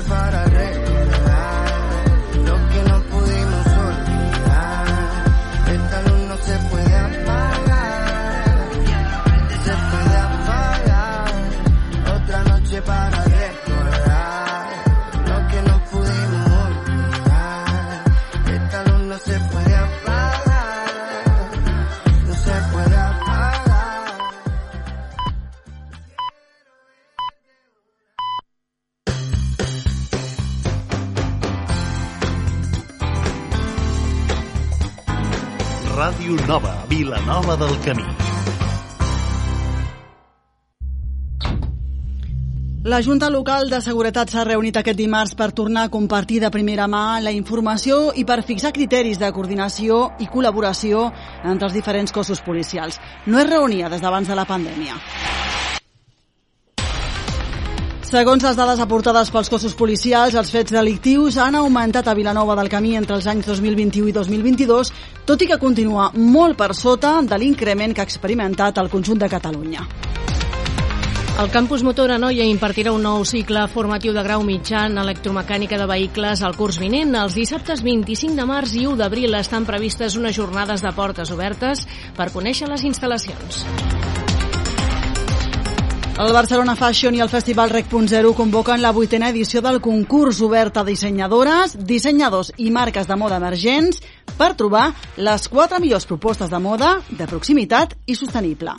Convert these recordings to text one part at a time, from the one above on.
if I Ràdio Nova, Vilanova del Camí. La Junta Local de Seguretat s'ha reunit aquest dimarts per tornar a compartir de primera mà la informació i per fixar criteris de coordinació i col·laboració entre els diferents cossos policials. No es reunia des d'abans de la pandèmia. Segons les dades aportades pels cossos policials, els fets delictius han augmentat a Vilanova del Camí entre els anys 2021 i 2022, tot i que continua molt per sota de l'increment que ha experimentat el conjunt de Catalunya. El campus Motor Anoia impartirà un nou cicle formatiu de grau mitjà en electromecànica de vehicles al curs vinent. Els dissabtes 25 de març i 1 d'abril estan previstes unes jornades de portes obertes per conèixer les instal·lacions. El Barcelona Fashion i el Festival Rec.0 convoquen la vuitena edició del concurs obert a dissenyadores, dissenyadors i marques de moda emergents per trobar les quatre millors propostes de moda de proximitat i sostenible.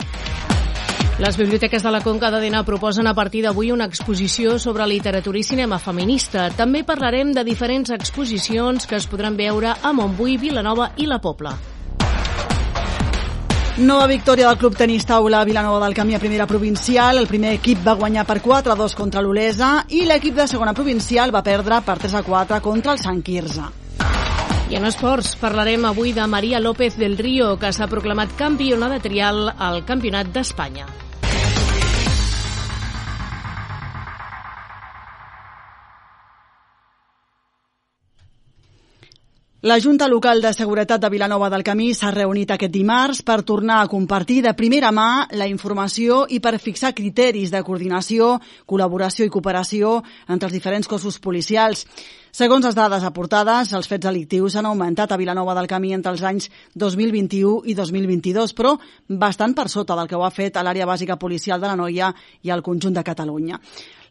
Les biblioteques de la Conca d'Adena proposen a partir d'avui una exposició sobre literatura i cinema feminista. També parlarem de diferents exposicions que es podran veure a Montbui, Vilanova i la Pobla. Nova victòria del Club Tenis Taula Vilanova del Camí a primera provincial. El primer equip va guanyar per 4 a 2 contra l'Olesa i l'equip de segona provincial va perdre per 3 a 4 contra el Sant Quirze. I en esports parlarem avui de Maria López del Río, que s'ha proclamat campiona de trial al Campionat d'Espanya. La Junta Local de Seguretat de Vilanova del Camí s'ha reunit aquest dimarts per tornar a compartir de primera mà la informació i per fixar criteris de coordinació, col·laboració i cooperació entre els diferents cossos policials. Segons les dades aportades, els fets delictius han augmentat a Vilanova del Camí entre els anys 2021 i 2022, però bastant per sota del que ho ha fet a l'àrea bàsica policial de la Noia i al conjunt de Catalunya.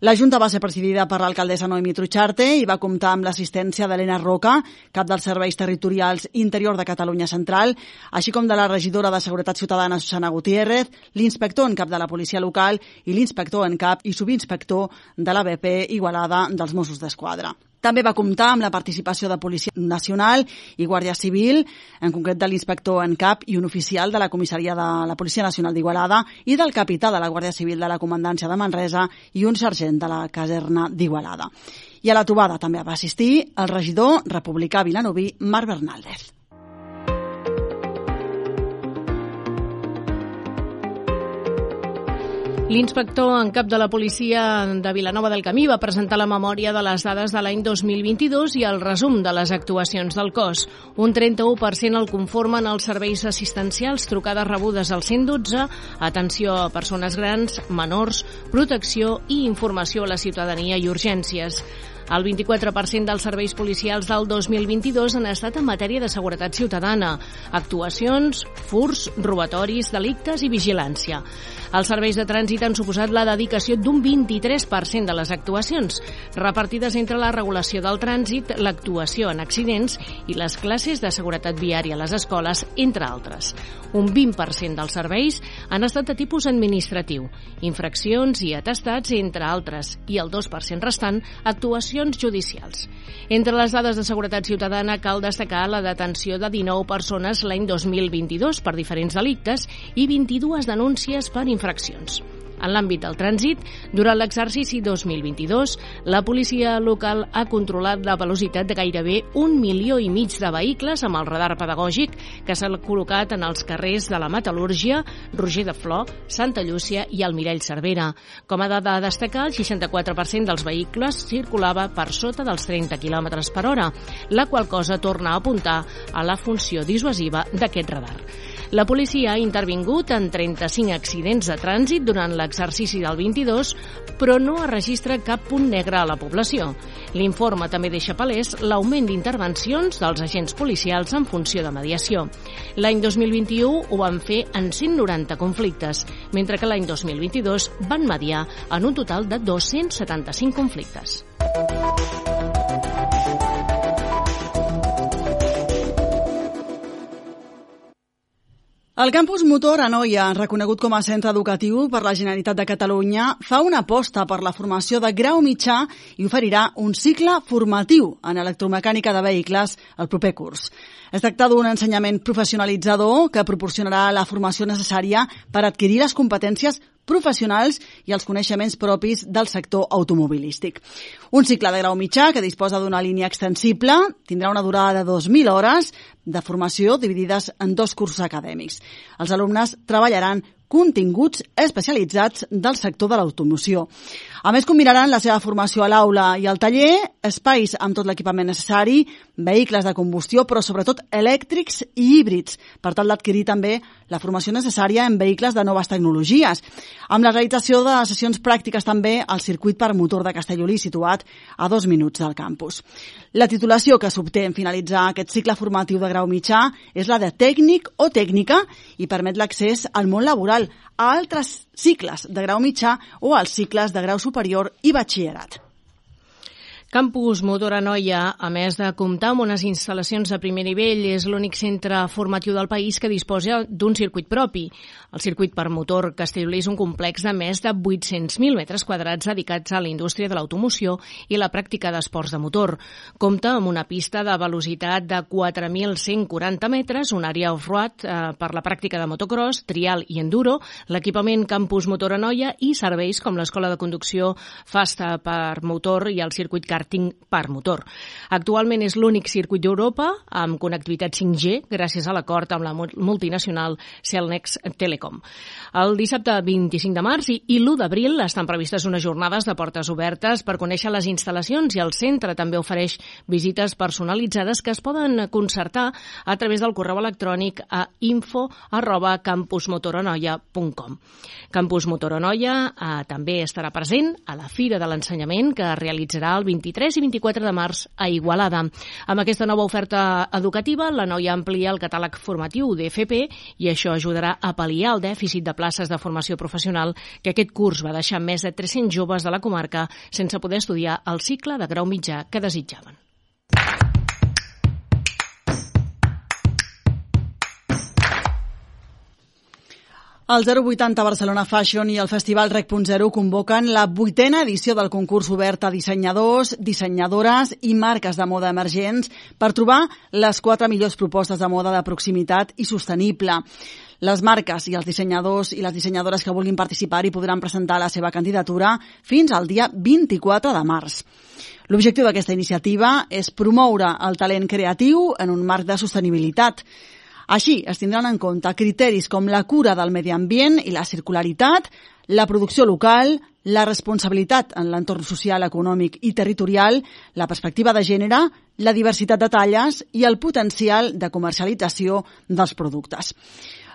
La Junta va ser presidida per l'alcaldessa Noemi Trucharte i va comptar amb l'assistència d'Helena Roca, cap dels serveis territorials interior de Catalunya Central, així com de la regidora de Seguretat Ciutadana Susana Gutiérrez, l'inspector en cap de la policia local i l'inspector en cap i subinspector de la BP Igualada dels Mossos d'Esquadra. També va comptar amb la participació de Policia Nacional i Guàrdia Civil, en concret de l'inspector en cap i un oficial de la comissaria de la Policia Nacional d'Igualada i del capità de la Guàrdia Civil de la Comandància de Manresa i un sergent de la caserna d'Igualada. I a la trobada també va assistir el regidor republicà vilanoví Marc Bernaldez. L'inspector en cap de la policia de Vilanova del Camí va presentar la memòria de les dades de l'any 2022 i el resum de les actuacions del cos. Un 31% el conformen els serveis assistencials, trucades rebudes al 112, atenció a persones grans, menors, protecció i informació a la ciutadania i urgències. El 24% dels serveis policials del 2022 han estat en matèria de seguretat ciutadana, actuacions, furs, robatoris, delictes i vigilància. Els serveis de trànsit han suposat la dedicació d'un 23% de les actuacions, repartides entre la regulació del trànsit, l'actuació en accidents i les classes de seguretat viària a les escoles, entre altres. Un 20% dels serveis han estat de tipus administratiu, infraccions i atestats, entre altres, i el 2% restant, actuacions judicials. Entre les dades de seguretat ciutadana cal destacar la detenció de 19 persones l'any 2022 per diferents delictes i 22 denúncies per infraccions. En l'àmbit del trànsit, durant l'exercici 2022, la policia local ha controlat la velocitat de gairebé un milió i mig de vehicles amb el radar pedagògic que s'ha col·locat en els carrers de la Metal·lúrgia, Roger de Flor, Santa Llúcia i el Mirell Cervera. Com a dada a destacar, el 64% dels vehicles circulava per sota dels 30 km per hora, la qual cosa torna a apuntar a la funció dissuasiva d'aquest radar. La policia ha intervingut en 35 accidents de trànsit durant l'exercici del 22, però no es registra cap punt negre a la població. L'informe també deixa palès l'augment d'intervencions dels agents policials en funció de mediació. L'any 2021 ho van fer en 190 conflictes, mentre que l'any 2022 van mediar en un total de 275 conflictes. El campus Motor a Noia, reconegut com a centre educatiu per la Generalitat de Catalunya, fa una aposta per la formació de grau mitjà i oferirà un cicle formatiu en electromecànica de vehicles el proper curs. Es tracta d'un ensenyament professionalitzador que proporcionarà la formació necessària per adquirir les competències professionals i els coneixements propis del sector automobilístic. Un cicle de grau mitjà que disposa d'una línia extensible, tindrà una durada de 2.000 hores de formació dividides en dos cursos acadèmics. Els alumnes treballaran continguts especialitzats del sector de l'automoció. A més, combinaran la seva formació a l'aula i al taller, espais amb tot l'equipament necessari, vehicles de combustió, però sobretot elèctrics i híbrids, per tal d'adquirir també la formació necessària en vehicles de noves tecnologies, amb la realització de sessions pràctiques també al circuit per motor de Castellolí, situat a dos minuts del campus. La titulació que s'obté en finalitzar aquest cicle formatiu de grau mitjà és la de tècnic o tècnica i permet l'accés al món laboral a altres cicles de grau mitjà o als cicles de grau superior i batxillerat. Campus Motor Anoia, a més de comptar amb unes instal·lacions de primer nivell, és l'únic centre formatiu del país que disposa d'un circuit propi. El circuit per motor Castellolí és un complex de més de 800.000 metres quadrats dedicats a la indústria de l'automoció i la pràctica d'esports de motor. Compta amb una pista de velocitat de 4.140 metres, una àrea off-road eh, per la pràctica de motocross, trial i enduro, l'equipament Campus Motor Anoia i serveis com l'escola de conducció Fasta per motor i el circuit karting per motor. Actualment és l'únic circuit d'Europa amb connectivitat 5G gràcies a l'acord amb la multinacional Cellnex Telecom. El dissabte 25 de març i, i l'1 d'abril estan previstes unes jornades de portes obertes per conèixer les instal·lacions i el centre també ofereix visites personalitzades que es poden concertar a través del correu electrònic a info arroba campusmotoranoia.com. Campus Motoranoia eh, també estarà present a la Fira de l'Ensenyament que es realitzarà el 23 23 i 24 de març a Igualada. Amb aquesta nova oferta educativa, la noia amplia el catàleg formatiu d'FP i això ajudarà a pal·liar el dèficit de places de formació professional que aquest curs va deixar més de 300 joves de la comarca sense poder estudiar el cicle de grau mitjà que desitjaven. El 080 Barcelona Fashion i el Festival Rec.0 convoquen la vuitena edició del concurs obert a dissenyadors, dissenyadores i marques de moda emergents per trobar les quatre millors propostes de moda de proximitat i sostenible. Les marques i els dissenyadors i les dissenyadores que vulguin participar hi podran presentar la seva candidatura fins al dia 24 de març. L'objectiu d'aquesta iniciativa és promoure el talent creatiu en un marc de sostenibilitat. Així, es tindran en compte criteris com la cura del medi ambient i la circularitat, la producció local, la responsabilitat en l'entorn social, econòmic i territorial, la perspectiva de gènere, la diversitat de talles i el potencial de comercialització dels productes.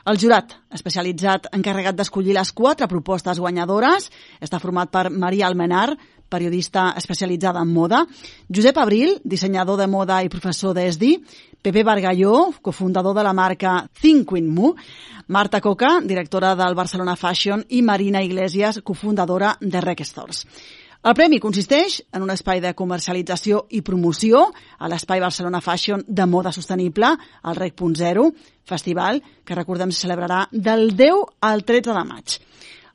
El jurat, especialitzat encarregat d'escollir les quatre propostes guanyadores, està format per Maria Almenar, periodista especialitzada en moda, Josep Abril, dissenyador de moda i professor d'ESDI, Pepe Bargalló, cofundador de la marca Thinkwin Mu, Marta Coca, directora del Barcelona Fashion i Marina Iglesias, cofundadora de Rec Stores. El premi consisteix en un espai de comercialització i promoció a l'espai Barcelona Fashion de moda sostenible, el REC.0, festival que recordem se celebrarà del 10 al 13 de maig.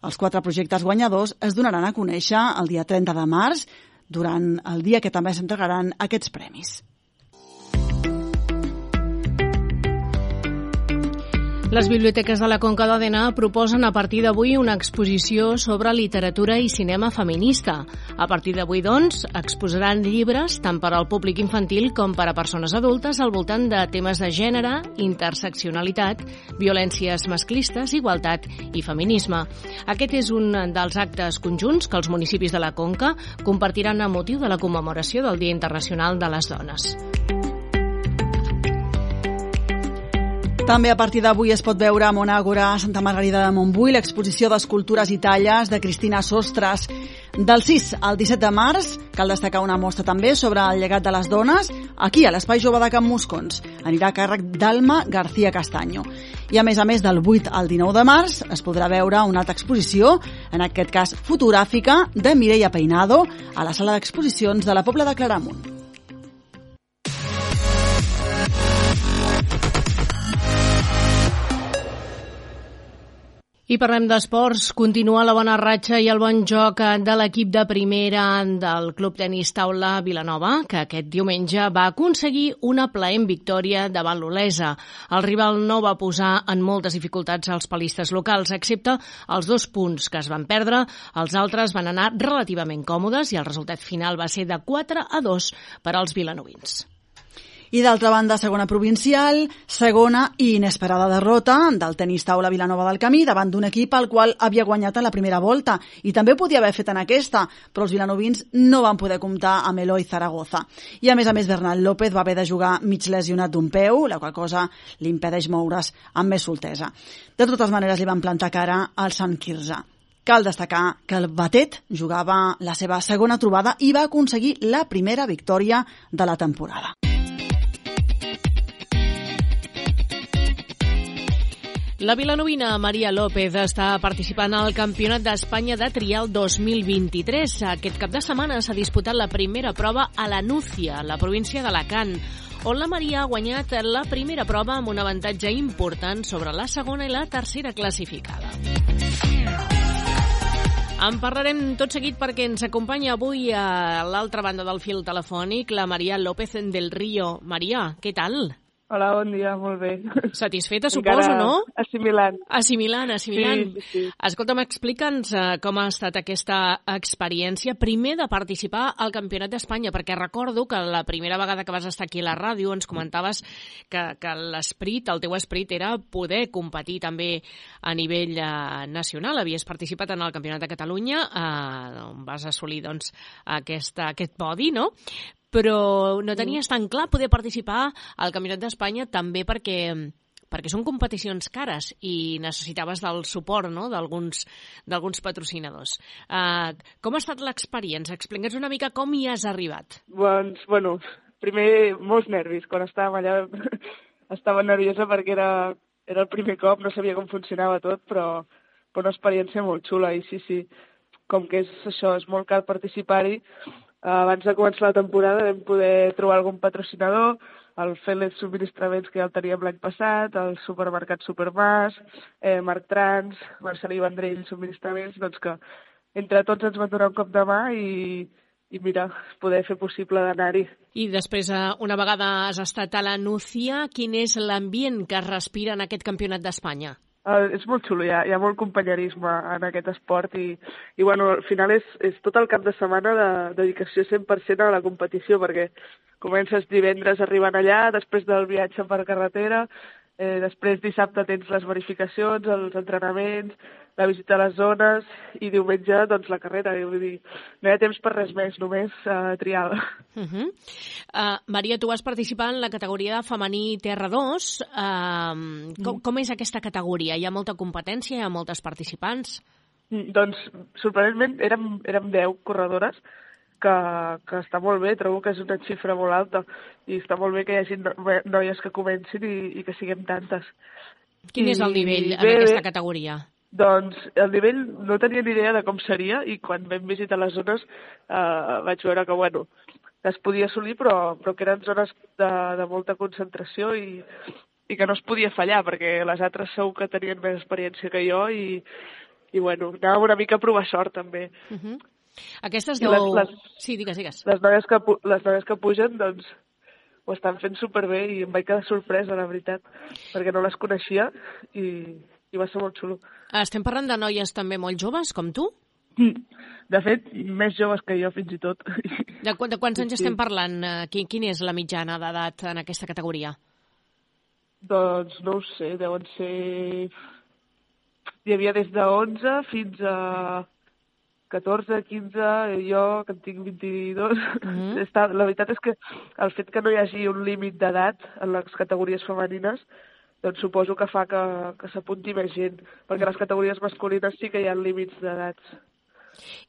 Els quatre projectes guanyadors es donaran a conèixer el dia 30 de març, durant el dia que també s'entregaran aquests premis. Les biblioteques de la Conca d'Òdena proposen a partir d'avui una exposició sobre literatura i cinema feminista. A partir d'avui, doncs, exposaran llibres tant per al públic infantil com per a persones adultes al voltant de temes de gènere, interseccionalitat, violències masclistes, igualtat i feminisme. Aquest és un dels actes conjunts que els municipis de la Conca compartiran a motiu de la commemoració del Dia Internacional de les Dones. També a partir d'avui es pot veure a Monàgora, Santa Margarida de Montbui, l'exposició d'escultures i talles de Cristina Sostres. Del 6 al 17 de març cal destacar una mostra també sobre el llegat de les dones aquí a l'Espai Jove de Can Moscons. Anirà a càrrec d'Alma García Castaño. I a més a més del 8 al 19 de març es podrà veure una altra exposició, en aquest cas fotogràfica, de Mireia Peinado a la sala d'exposicions de la Pobla de Claramunt. I parlem d'esports. Continua la bona ratxa i el bon joc de l'equip de primera del Club Tenis Taula Vilanova, que aquest diumenge va aconseguir una plaent victòria davant l'Olesa. El rival no va posar en moltes dificultats als palistes locals, excepte els dos punts que es van perdre. Els altres van anar relativament còmodes i el resultat final va ser de 4 a 2 per als vilanovins. I d'altra banda, segona provincial, segona i inesperada derrota del tenis taula Vilanova del Camí davant d'un equip al qual havia guanyat en la primera volta i també podia haver fet en aquesta, però els vilanovins no van poder comptar amb Eloi Zaragoza. I a més a més, Bernat López va haver de jugar mig lesionat d'un peu, la qual cosa li impedeix moure's amb més soltesa. De totes maneres, li van plantar cara al Sant Quirze. Cal destacar que el Batet jugava la seva segona trobada i va aconseguir la primera victòria de la temporada. La vilanovina Maria López està participant al Campionat d'Espanya de Trial 2023. Aquest cap de setmana s'ha disputat la primera prova a la Núcia, la província d'Alacant, on la Maria ha guanyat la primera prova amb un avantatge important sobre la segona i la tercera classificada. En parlarem tot seguit perquè ens acompanya avui a l'altra banda del fil telefònic la Maria López del Río. Maria, què tal? Hola, bon dia, molt bé. Satisfeta, suposo, Encara no? Assimilant. Assimilant, assimilant. Sí, sí. Escolta'm, explica'ns uh, com ha estat aquesta experiència, primer de participar al Campionat d'Espanya, perquè recordo que la primera vegada que vas estar aquí a la ràdio ens comentaves que, que l'esperit, el teu esperit, era poder competir també a nivell uh, nacional. Havies participat en el Campionat de Catalunya, uh, on vas assolir doncs, aquesta, aquest podi, no? Però no tenies tan clar poder participar al Campionat d'Espanya també perquè perquè són competicions cares i necessitaves del suport no? d'alguns d'alguns patrocinadors. Uh, com ha estat l'experiència? Explica'ns una mica com hi has arribat. Doncs, bueno, primer molts nervis. Quan estàvem allà estava nerviosa perquè era, era el primer cop, no sabia com funcionava tot, però, però una experiència molt xula i sí, sí, com que és això, és molt car participar-hi, abans de començar la temporada vam poder trobar algun patrocinador, el Félix Subministraments, que ja el teníem l'any passat, el supermercat Supermas, eh, Marc Trans, Marcelí Vendrell Subministraments, doncs que entre tots ens van donar un cop de mà i, i mira, poder fer possible d'anar-hi. I després, eh, una vegada has estat a la Núcia, quin és l'ambient que es respira en aquest campionat d'Espanya? Uh, és molt xulo, hi ha, hi ha molt companyerisme en aquest esport i, i bueno, al final és, és tot el cap de setmana de dedicació 100% a la competició perquè comences divendres arribant allà, després del viatge per carretera, eh, després dissabte tens les verificacions, els entrenaments, la visita a les zones i diumenge doncs la carrera. Vull dir, no hi ha temps per res més, només uh, trial. Uh -huh. uh, Maria, tu vas participar en la categoria de femení Terra 2. Uh, com, com és aquesta categoria? Hi ha molta competència? Hi ha moltes participants? Mm, doncs, sorprenentment, érem, érem 10 corredores, que, que està molt bé, trobo que és una xifra molt alta i està molt bé que hi hagi noies que comencin i, i que siguem tantes. Quin I, és el nivell bé, en aquesta categoria? Doncs el nivell no tenia ni idea de com seria i quan vam visitar les zones eh, vaig veure que, bueno, es podia assolir però, però que eren zones de, de molta concentració i, i que no es podia fallar perquè les altres segur que tenien més experiència que jo i, i bueno, anàvem una mica a provar sort també. Uh -huh. Aquestes deu... les- les- Sí, digues, digues. Les noies que, les noies que pugen, doncs, ho estan fent superbé i em vaig quedar sorpresa, la veritat, perquè no les coneixia i, i va ser molt xulo. Estem parlant de noies també molt joves, com tu? De fet, més joves que jo, fins i tot. De, de quants anys Sí. estem parlant? Eh, Quin, quin és la mitjana d'edat en aquesta categoria? doncs no ho sé, deuen ser... Hi havia des de 11 fins a 14, 15, jo que en tinc 22. Mhm. Està, la veritat és que el fet que no hi hagi un límit d'edat en les categories femenines doncs suposo que fa que, que s'apunti més gent, perquè les categories masculines sí que hi ha límits d'edats.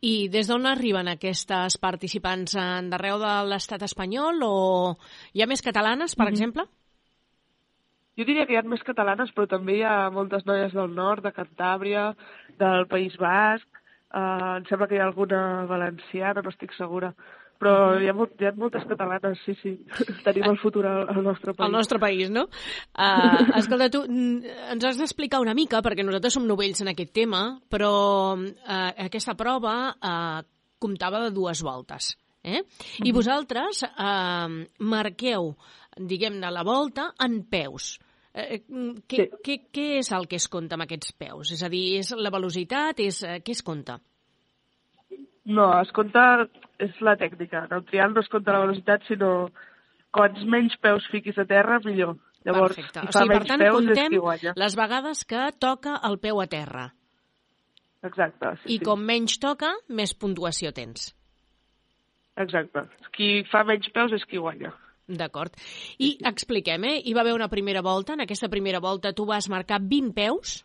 I des d'on arriben aquestes participants? D'arreu de l'estat espanyol o hi ha més catalanes, per mm -hmm. exemple? Jo diria que hi ha més catalanes, però també hi ha moltes noies del nord, de Cantàbria, del País Basc, eh, em sembla que hi ha alguna valenciana, no estic segura però hi ha, molt, hi ha moltes catalanes, sí, sí. Tenim el futur al, al nostre país. Al nostre país, no? Uh, escolta, tu ens has d'explicar una mica, perquè nosaltres som novells en aquest tema, però uh, aquesta prova uh, comptava de dues voltes. Eh? I mm -hmm. vosaltres uh, marqueu, diguem-ne, la volta en peus. Eh, què, sí. què, què és el que es compta amb aquests peus? És a dir, és la velocitat? És, eh, què es compta? No, es compta, és la tècnica. El trial no es compta la velocitat, sinó quants menys peus fiquis a terra, millor. Llavors, Perfecte. O sigui, per tant, peus, contem les vegades que toca el peu a terra. Exacte. Sí, I sí. com menys toca, més puntuació tens. Exacte. Qui fa menys peus és qui guanya. D'acord. I expliquem, eh? Hi va haver una primera volta. En aquesta primera volta tu vas marcar 20 peus.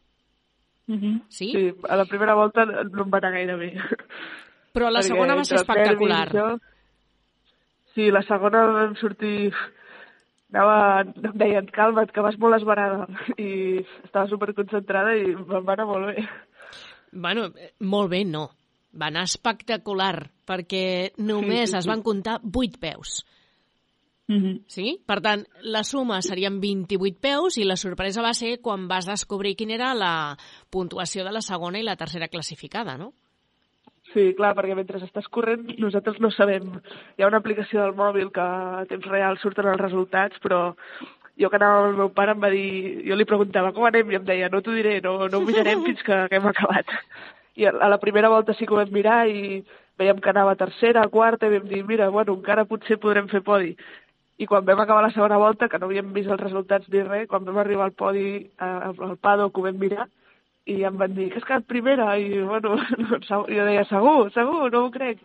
Mhm. -huh. Sí? Sí, a la primera volta no em va anar gaire bé. Però la segona va ser espectacular. Això, sí, la segona vam sortir... Anava, em deien, calma't, que vas molt esbarada. I estava superconcentrada i em va anar molt bé. Bueno, molt bé, no. Va anar espectacular, perquè només sí, sí, es van comptar 8 peus. Mm -hmm. Sí? Per tant, la suma serien 28 peus i la sorpresa va ser quan vas descobrir quina era la puntuació de la segona i la tercera classificada, no? Sí, clar, perquè mentre estàs corrent nosaltres no sabem. Hi ha una aplicació del mòbil que a temps real surten els resultats, però jo que anava amb el meu pare em va dir... Jo li preguntava com anem i em deia no t'ho diré, no, no ho mirarem fins que, hem acabat. I a la primera volta sí que ho vam mirar i veiem que anava tercera, quarta, i vam dir, mira, bueno, encara potser podrem fer podi. I quan vam acabar la segona volta, que no havíem vist els resultats ni res, quan vam arribar al podi, al paddock, ho vam mirar, i em van dir que has quedat primera i bueno, jo deia segur, segur, no ho crec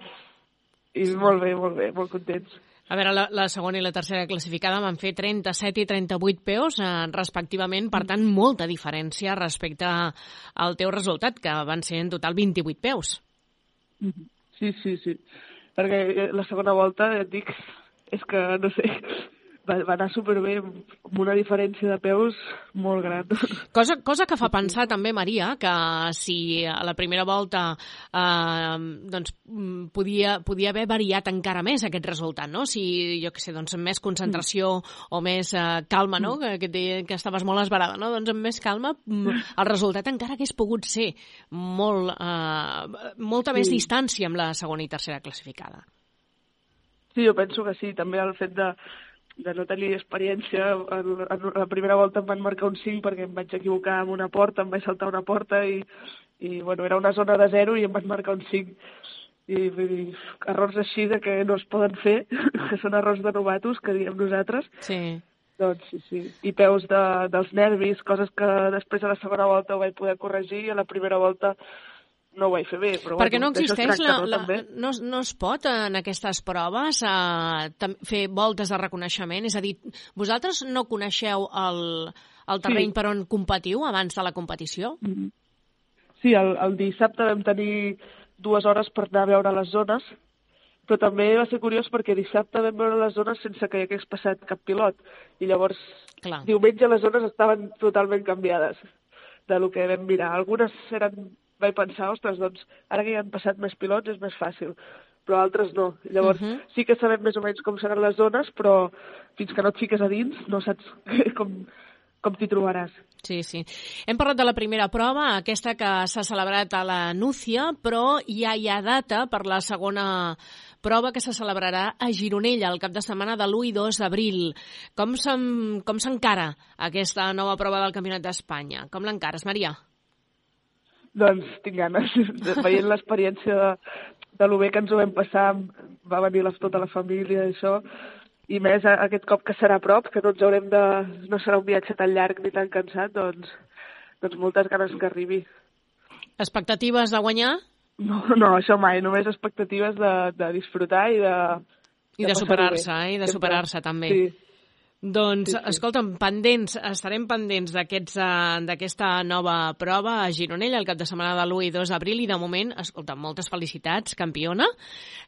i molt bé, molt bé, molt contents. A veure, la, la segona i la tercera classificada van fer 37 i 38 peus, eh, respectivament, per tant, molta diferència respecte al teu resultat, que van ser en total 28 peus. Sí, sí, sí. Perquè eh, la segona volta, et dic, és que, no sé, va, va anar superbé, amb una diferència de peus molt gran. Cosa, cosa que fa pensar també, Maria, que si a la primera volta eh, doncs, mm, podia, podia haver variat encara més aquest resultat, no? Si, jo què sé, doncs amb més concentració mm. o més eh, calma, no? Mm. Que, que, deia que estaves molt esbarada, no? Doncs amb més calma mm, el resultat encara hagués pogut ser molt, eh, molta més sí. distància amb la segona i tercera classificada. Sí, jo penso que sí. També el fet de, de no tenir experiència. En, en la primera volta em van marcar un 5 perquè em vaig equivocar amb una porta, em vaig saltar una porta i, i bueno, era una zona de zero i em van marcar un 5. I dir, errors així de que no es poden fer, que són errors de novatos, que diem nosaltres. Sí. Doncs sí, sí. I peus de, dels nervis, coses que després a la segona volta ho vaig poder corregir i a la primera volta no ho vaig fer bé. Però Perquè bueno, no existeix, la, la, no, no es pot en aquestes proves eh, fer voltes de reconeixement? És a dir, vosaltres no coneixeu el, el terreny sí. per on competiu abans de la competició? Mm -hmm. Sí, el, el dissabte vam tenir dues hores per anar a veure les zones, però també va ser curiós perquè dissabte vam veure les zones sense que hi hagués passat cap pilot, i llavors Clar. diumenge les zones estaven totalment canviades de lo que vam mirar. Algunes eren vaig pensar, ostres, doncs ara que ja han passat més pilots és més fàcil, però altres no. Llavors, uh -huh. sí que sabem més o menys com seran les zones, però fins que no et fiques a dins no saps com, com t'hi trobaràs. Sí, sí. Hem parlat de la primera prova, aquesta que s'ha celebrat a la Núcia, però ja hi ha data per la segona prova que se celebrarà a Gironella el cap de setmana de l'1 i 2 d'abril. Com s'encara aquesta nova prova del Campionat d'Espanya? Com l'encares, Maria? Doncs tinc ganes, veient l'experiència de, de lo bé que ens ho vam passar, va venir la, tota la família i això, i més aquest cop que serà a prop, que no ens haurem de... no serà un viatge tan llarg ni tan cansat, doncs, doncs moltes ganes que arribi. Expectatives de guanyar? No, no, això mai, només expectatives de, de disfrutar i de... I de, de superar-se, eh? I de superar-se també. Sí, Doncs, Sí, sí, escolta'm, pendents, estarem pendents eh, d'aquesta nova prova a Gironella el cap de setmana de l'1 i 2 d'abril i de moment, escolta, moltes felicitats, campiona,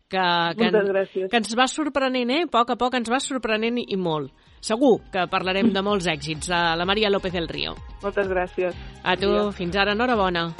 que, que, gràcies. que ens va sorprenent, eh? A poc a poc ens va sorprenent i, molt. Segur que parlarem de molts èxits, de la Maria López del Río. Moltes gràcies. A tu, Bon dia. fins ara, enhorabona.